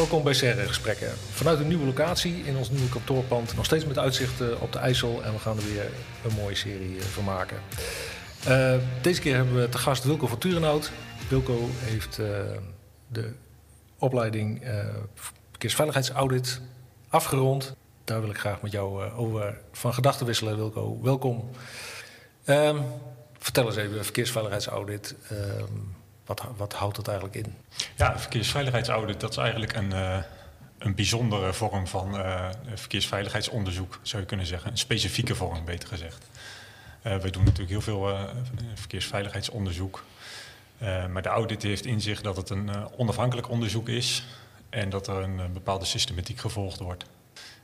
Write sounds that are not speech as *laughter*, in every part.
welkom bij Serre Gesprekken. Vanuit een nieuwe locatie in ons nieuwe kantoorpand. Nog steeds met uitzicht eh, op de IJssel. En we gaan er weer een mooie serie eh, van maken. Uh, deze keer hebben we te gast Wilco van Turenhout. Wilco heeft uh, de opleiding verkeersveiligheidsaudit afgerond. Daar wil ik graag met jou over van gedachten wisselen, Wilco. Welkom. Um, vertel eens even, verkeersveiligheidsaudit. Wat, wat, houdt dat eigenlijk in? Ja, verkeersveiligheidsaudit dat is eigenlijk een, uh, een bijzondere vorm van uh, verkeersveiligheidsonderzoek, zou je kunnen zeggen. Een specifieke vorm, beter gezegd. Uh, we doen natuurlijk heel veel verkeersveiligheidsonderzoek. maar de audit heeft in zich dat het een onafhankelijk onderzoek is en dat er een bepaalde systematiek gevolgd wordt.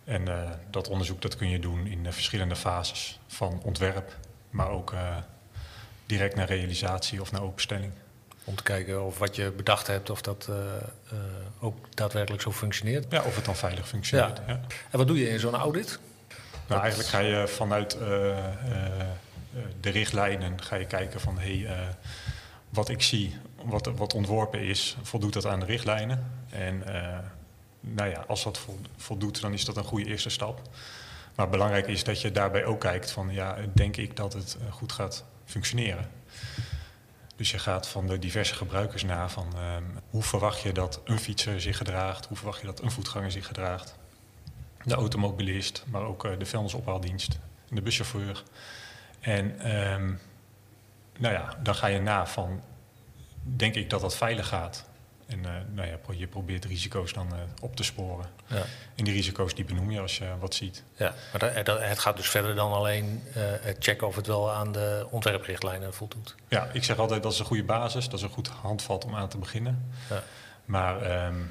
En dat onderzoek dat kun je doen in verschillende fases, van ontwerp, maar ook direct naar realisatie of naar openstelling. Om te kijken of wat je bedacht hebt, of dat uh, uh, ook daadwerkelijk zo functioneert. Ja, of het dan veilig functioneert. Ja. Ja. En wat doe je in zo'n audit? Nou, eigenlijk ga je vanuit uh, de richtlijnen ga je kijken van hé, hey, wat ik zie, wat, wat ontworpen is, voldoet dat aan de richtlijnen? En nou ja, als dat voldoet, dan is dat een goede eerste stap. Maar belangrijk is dat je daarbij ook kijkt van ja, denk ik dat het goed gaat functioneren. Dus je gaat van de diverse gebruikers na van um, hoe verwacht je dat een fietser zich gedraagt, hoe verwacht je dat een voetganger zich gedraagt. De automobilist, maar ook uh, de vuilnisophaaldienst, de buschauffeur. En um, nou ja, dan ga je na van, denk ik dat dat veilig gaat? En uh, nou ja, je probeert risico's dan uh, op te sporen. Ja. En die risico's die benoem je als je wat ziet. Ja, maar dat, het gaat dus verder dan alleen uh, het checken of het wel aan de ontwerprichtlijnen voldoet. Ja, ik zeg altijd dat is een goede basis. Dat is een goed handvat om aan te beginnen. Ja. Maar um,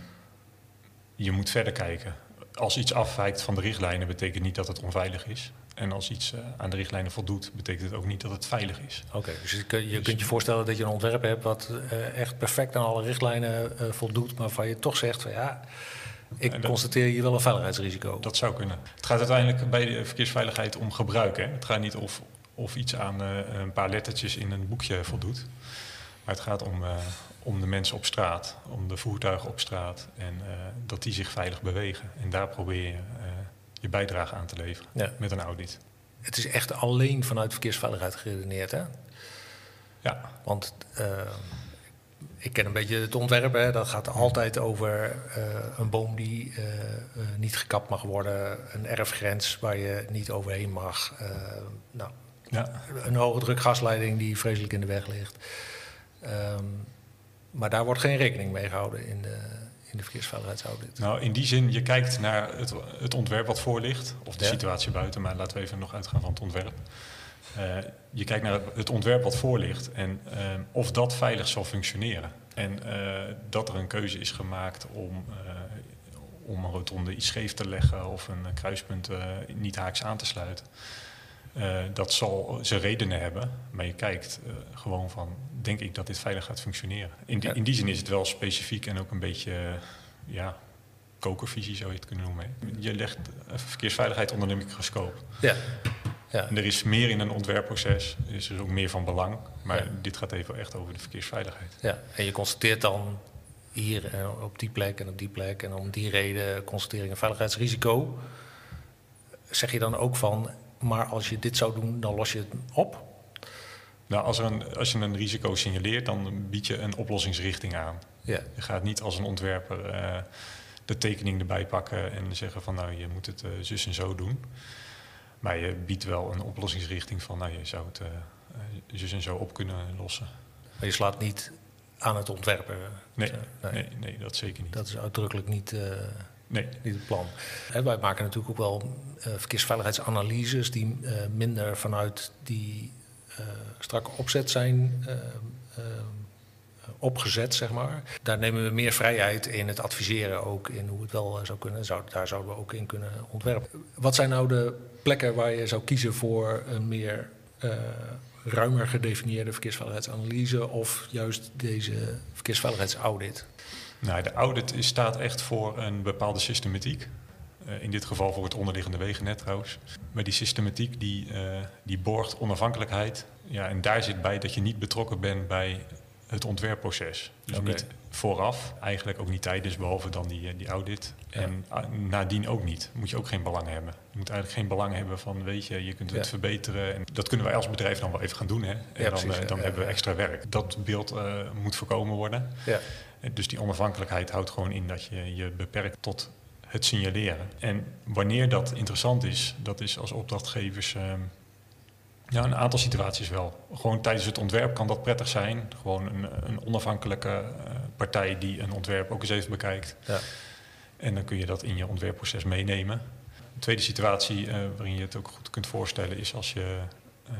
je moet verder kijken. Als iets afwijkt van de richtlijnen betekent niet dat het onveilig is. En als iets uh, aan de richtlijnen voldoet, betekent het ook niet dat het veilig is. Oké, okay, dus je, je dus kunt je voorstellen dat je een ontwerp hebt wat uh, echt perfect aan alle richtlijnen uh, voldoet, maar waarvan je toch zegt van ja, ik dat, constateer hier wel een veiligheidsrisico. Dat zou kunnen. Het gaat uiteindelijk bij de verkeersveiligheid om gebruik. Hè? Het gaat niet of, of iets aan een paar lettertjes in een boekje voldoet. Maar het gaat om, om de mensen op straat, om de voertuigen op straat en dat die zich veilig bewegen. En daar probeer je je bijdrage aan te leveren ja. met een audit. Het is echt alleen vanuit verkeersveiligheid geredeneerd, hè? Ja. Want uh, ik ken een beetje het ontwerp, hè? dat gaat altijd over uh, een boom die uh, niet gekapt mag worden, een erfgrens waar je niet overheen mag. nou, ja. Een hoge druk gasleiding die vreselijk in de weg ligt. Um, maar daar wordt geen rekening mee gehouden in de, in de verkeersveiligheidsaudit? Nou, in die zin, je kijkt naar het, het ontwerp wat voor ligt, of de ja. situatie buiten, maar laten we even nog uitgaan van het ontwerp. Uh, je kijkt naar het ontwerp wat voor ligt en uh, of dat veilig zal functioneren. En uh, dat er een keuze is gemaakt om, om een rotonde iets scheef te leggen of een kruispunt niet haaks aan te sluiten. Dat zal zijn redenen hebben, maar je kijkt gewoon van denk ik dat dit veilig gaat functioneren. In die, in die zin is het wel specifiek en ook een beetje, ja, kokervisie zou je het kunnen noemen. Je legt verkeersveiligheid onder de microscoop. Ja. ja. En er is meer in een ontwerpproces, er is dus ook meer van belang. Maar ja. dit gaat even echt over de verkeersveiligheid. Ja, en je constateert dan hier en op die plek en op die plek en om die reden constatering een veiligheidsrisico. Zeg je dan ook van, maar als je dit zou doen, dan los je het op? Nou, als, er een, als je een risico signaleert, dan bied je een oplossingsrichting aan. Ja. Je gaat niet als een ontwerper uh, de tekening erbij pakken en zeggen van nou, je moet het uh, zus en zo doen. Maar je biedt wel een oplossingsrichting van nou, je zou het uh, zus en zo op kunnen lossen. Maar je slaat niet aan het ontwerper? Nee, nee. nee, nee dat zeker niet. Dat is uitdrukkelijk niet, nee. niet het plan. Wij maken natuurlijk ook wel verkeersveiligheidsanalyses die minder vanuit die uh, strakke opzet zijn opgezet, zeg maar. Daar nemen we meer vrijheid in het adviseren ook in hoe het wel zou kunnen. Daar zouden we ook in kunnen ontwerpen. Wat zijn nou de plekken waar je zou kiezen voor een meer ruimer gedefinieerde verkeersveiligheidsanalyse of juist deze verkeersveiligheidsaudit? Nou, de audit staat echt voor een bepaalde systematiek. Uh, in dit geval voor het onderliggende wegennet trouwens. Maar die systematiek die, uh, die borgt onafhankelijkheid. Ja, en daar zit bij dat je niet betrokken bent bij het ontwerpproces. Dus niet vooraf, eigenlijk ook niet tijdens, behalve dan die, eh, die audit. Ja. En ah, nadien ook niet. Moet je ook geen belang hebben. Je moet eigenlijk geen belang hebben van, weet je, je kunt het Ja. verbeteren. En dat kunnen wij als bedrijf dan wel even gaan doen, hè. En dan, precies, eh, ja, dan ja, hebben we ja. extra werk. Dat beeld eh, moet voorkomen worden. Ja. En Dus die onafhankelijkheid houdt gewoon in dat je je beperkt tot het signaleren. En wanneer dat interessant is, dat is als opdrachtgevers ehm, ja, een aantal situaties wel. Gewoon tijdens het ontwerp kan dat prettig zijn. Gewoon een, een onafhankelijke eh, partij die een ontwerp ook eens even bekijkt. Ja. En dan kun je dat in je ontwerpproces meenemen. Een tweede situatie eh, waarin je het ook goed kunt voorstellen is als je eh,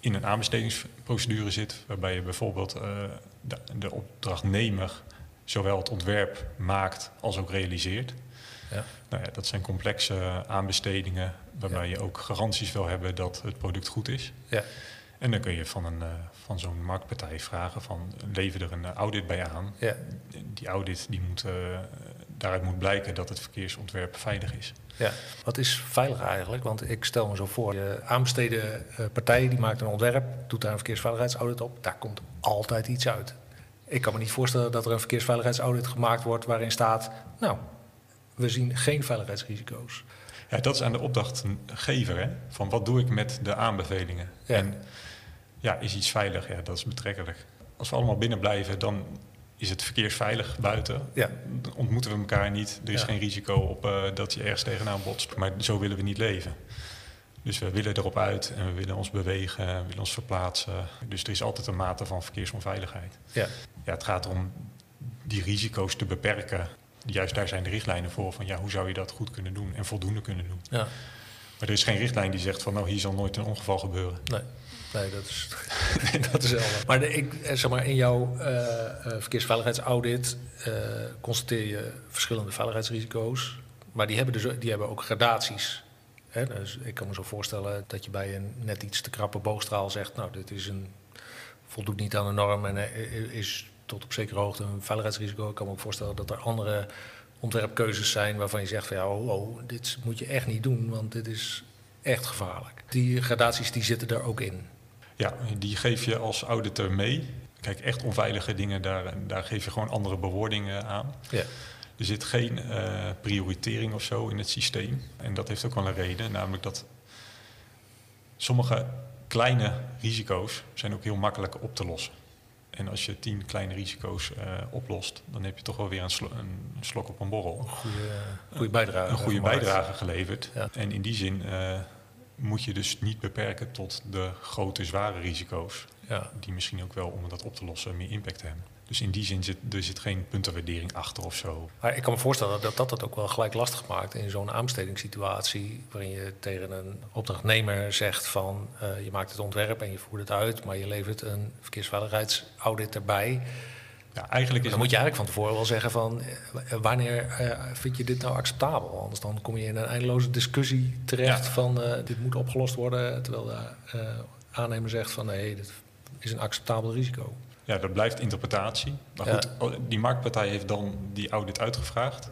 in een aanbestedingsprocedure zit, waarbij je bijvoorbeeld de, de opdrachtnemer zowel het ontwerp maakt als ook realiseert. Ja. Nou ja, dat zijn complexe aanbestedingen waarbij je ook garanties wil hebben dat het product goed is. Ja. En dan kun je van, een, eh, van zo'n marktpartij vragen van lever er een audit bij aan. Ja. Die audit die moet, eh, daaruit moet blijken dat het verkeersontwerp veilig is. Ja, wat is veilig eigenlijk? Want ik stel me zo voor, je aanbesteden eh, partij die maakt een ontwerp, doet daar een verkeersveiligheidsaudit op, daar komt altijd iets uit. Ik kan me niet voorstellen dat er een verkeersveiligheidsaudit gemaakt wordt waarin staat, nou, we zien geen veiligheidsrisico's. Ja, dat is aan de opdrachtgever, hè? van wat doe ik met de aanbevelingen. Ja. En ja, is iets veilig? Ja, dat is betrekkelijk. Als we allemaal binnen blijven, dan is het verkeersveilig buiten. Ja. Dan ontmoeten we elkaar niet. Er is Ja. geen risico op eh, dat je ergens tegenaan botst. Maar zo willen we niet leven. Dus we willen erop uit en we willen ons bewegen, we willen ons verplaatsen. Dus er is altijd een mate van verkeersonveiligheid. Ja, Ja, het gaat om die risico's te beperken. Juist daar zijn de richtlijnen voor. Van ja, hoe zou je dat goed kunnen doen en voldoende kunnen doen. ja. Maar er is geen richtlijn die zegt van nou hier zal nooit een ongeval gebeuren. Nee, nee dat is, *laughs* dat is helder. Maar, de, ik, eh, zeg maar in jouw eh, eh, verkeersveiligheidsaudit eh, constateer je verschillende veiligheidsrisico's. Maar die hebben, dus, die hebben ook gradaties. Hè? Dus ik kan me zo voorstellen dat je bij een net iets te krappe boogstraal zegt... nou, dit is een, voldoet niet aan de norm en is tot op zekere hoogte een veiligheidsrisico. Ik kan me ook voorstellen dat er andere ontwerpkeuzes zijn waarvan je zegt van ja, oh, oh, dit moet je echt niet doen, want dit is echt gevaarlijk. Die gradaties die zitten er ook in. Ja, die geef je als auditor mee. Kijk, echt onveilige dingen, daar, daar geef je gewoon andere bewoordingen aan. Ja. Er zit geen eh, prioritering of zo in het systeem. En dat heeft ook wel een reden, namelijk dat sommige kleine risico's zijn ook heel makkelijk op te lossen. En als je tien kleine risico's eh, oplost, dan heb je toch wel weer een, een slok op een borrel. Goede, goede bijdrage. Een goede bijdrage geleverd. Ja. En in die zin eh, moet je dus niet beperken tot de grote, zware risico's. Ja. Die misschien ook wel, om dat op te lossen, meer impact hebben. Dus in die zin zit er zit geen puntenwaardering achter of zo. Maar ik kan me voorstellen dat dat het ook wel gelijk lastig maakt in zo'n aanbestedingssituatie. waarin je tegen een opdrachtnemer zegt van eh, je maakt het ontwerp en je voert het uit, maar je levert een verkeersveiligheidsaudit erbij. Ja, eigenlijk is Dan moet je eigenlijk van tevoren wel zeggen van eh, wanneer eh, vind je dit nou acceptabel? Anders dan kom je in een eindeloze discussie terecht Ja. van dit moet opgelost worden. Terwijl de aannemer zegt van nee, dit is een acceptabel risico. Ja, dat blijft interpretatie. Maar goed, oh, die marktpartij heeft dan die audit uitgevraagd.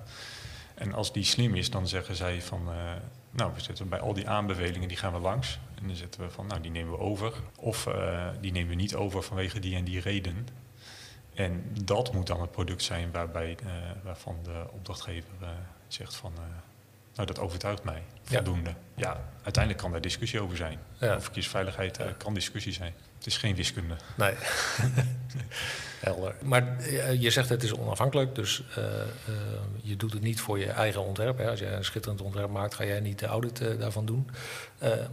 En als die slim is, dan zeggen zij van... eh, nou, we zetten bij al die aanbevelingen, die gaan we langs. En dan zetten we van, nou, die nemen we over. Of eh, die nemen we niet over vanwege die en die reden. En dat moet dan het product zijn waarbij, eh, waarvan de opdrachtgever zegt van... nou, dat overtuigt mij voldoende. Ja. uiteindelijk kan daar discussie over zijn. Ja. Over verkeersveiligheid eh, kan discussie zijn. Het is geen wiskunde. Nee. *laughs* Helder. Maar eh, je zegt het is onafhankelijk, dus eh, je doet het niet voor je eigen ontwerp. Hè. Als jij een schitterend ontwerp maakt, ga jij niet de audit daarvan doen.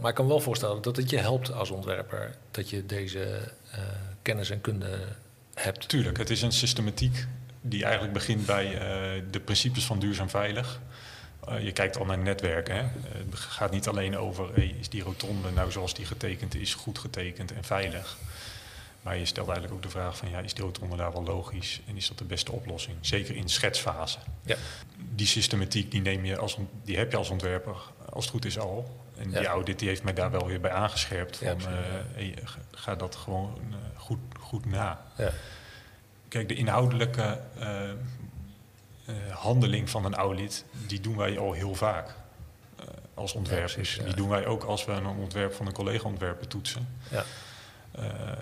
Maar ik kan wel voorstellen dat het je helpt als ontwerper dat je deze kennis en kunde hebt. Tuurlijk, het is een systematiek die eigenlijk begint bij de principes van duurzaam veilig. Eh, je kijkt al naar netwerken. Hè? Eh, het gaat niet alleen over hey, is die rotonde nou zoals die getekend is, goed getekend en veilig. Maar je stelt eigenlijk ook de vraag van ja, is die rotonde daar wel logisch en is dat de beste oplossing? Zeker in schetsfase. Ja. Die systematiek die neem je als, die heb je als ontwerper als het goed is al. En die audit die heeft mij daar wel weer bij aangescherpt. Van, eh, hey, ga- dat gewoon goed, goed na. Ja. Kijk, de inhoudelijke handeling van een audit, die doen wij al heel vaak eh, als ontwerpers. Die doen wij ook als we een ontwerp van een collega-ontwerper toetsen. Ja.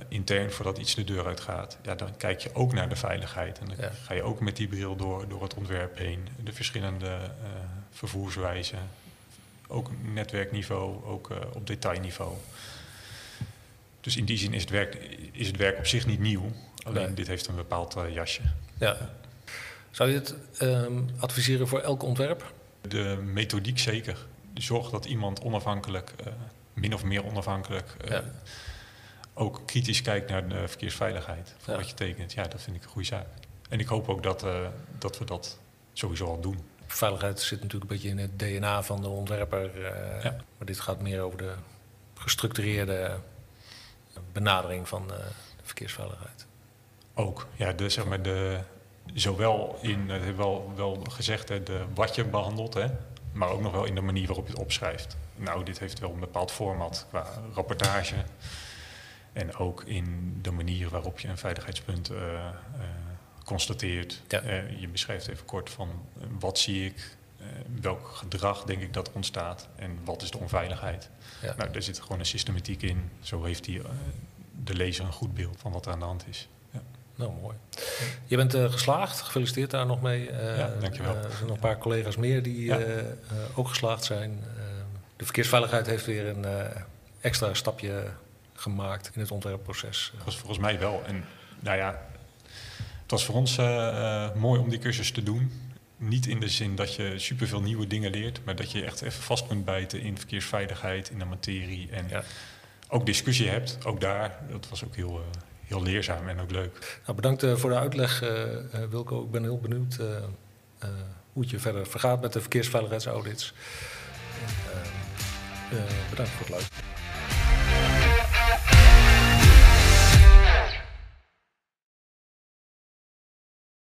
intern voordat iets de deur uit gaat, ja, dan kijk je ook naar de veiligheid. En dan Ja. ga je ook met die bril door, door het ontwerp heen. De verschillende eh, vervoerswijzen. Ook netwerkniveau, ook eh, op detailniveau. Dus in die zin is het werk, is het werk op zich niet nieuw. Alleen Nee. dit heeft een bepaald eh, jasje. Ja. Zou je het ehm, adviseren voor elk ontwerp? De methodiek zeker. Zorg dat iemand onafhankelijk, eh, min of meer onafhankelijk, eh, Ja. ook kritisch kijkt naar de verkeersveiligheid. Van Ja. wat je tekent. Ja, dat vind ik een goede zaak. En ik hoop ook dat, eh, dat we dat sowieso al doen. Veiligheid zit natuurlijk een beetje in het DNA van de ontwerper. Ja. Maar dit gaat meer over de gestructureerde benadering van de verkeersveiligheid. Ook, ja, de, zeg maar de, zowel in, het hebben we wel, wel gezegd, hè, de, wat je behandelt, hè, maar ook nog wel in de manier waarop je het opschrijft. Nou, dit heeft wel een bepaald format qua rapportage. En ook in de manier waarop je een veiligheidspunt eh, eh, constateert. Ja. Eh, je beschrijft even kort van eh, wat zie ik, eh, welk gedrag denk ik dat ontstaat en wat is de onveiligheid. Ja. Nou, daar zit gewoon een systematiek in. Zo heeft die, eh, de lezer een goed beeld van wat er aan de hand is. Nou, mooi. Je bent eh, geslaagd. Gefeliciteerd daar nog mee. Eh, Ja, dankjewel. eh, er zijn nog een paar collega's meer die Ja. ook geslaagd zijn. De verkeersveiligheid heeft weer een extra stapje gemaakt in het ontwerpproces. Dat was volgens mij wel. En nou ja, het was voor ons mooi om die cursus te doen. Niet in de zin dat je superveel nieuwe dingen leert, maar dat je echt even vast kunt bijten in verkeersveiligheid, in de materie. En Ja. ook discussie hebt, ook daar. Dat was ook heel, heel leerzaam en ook leuk. Nou, bedankt eh, voor de uitleg, eh, eh, Wilco. Ik ben heel benieuwd hoe het je verder vergaat met de verkeersveiligheidsaudits. Bedankt voor het luisteren.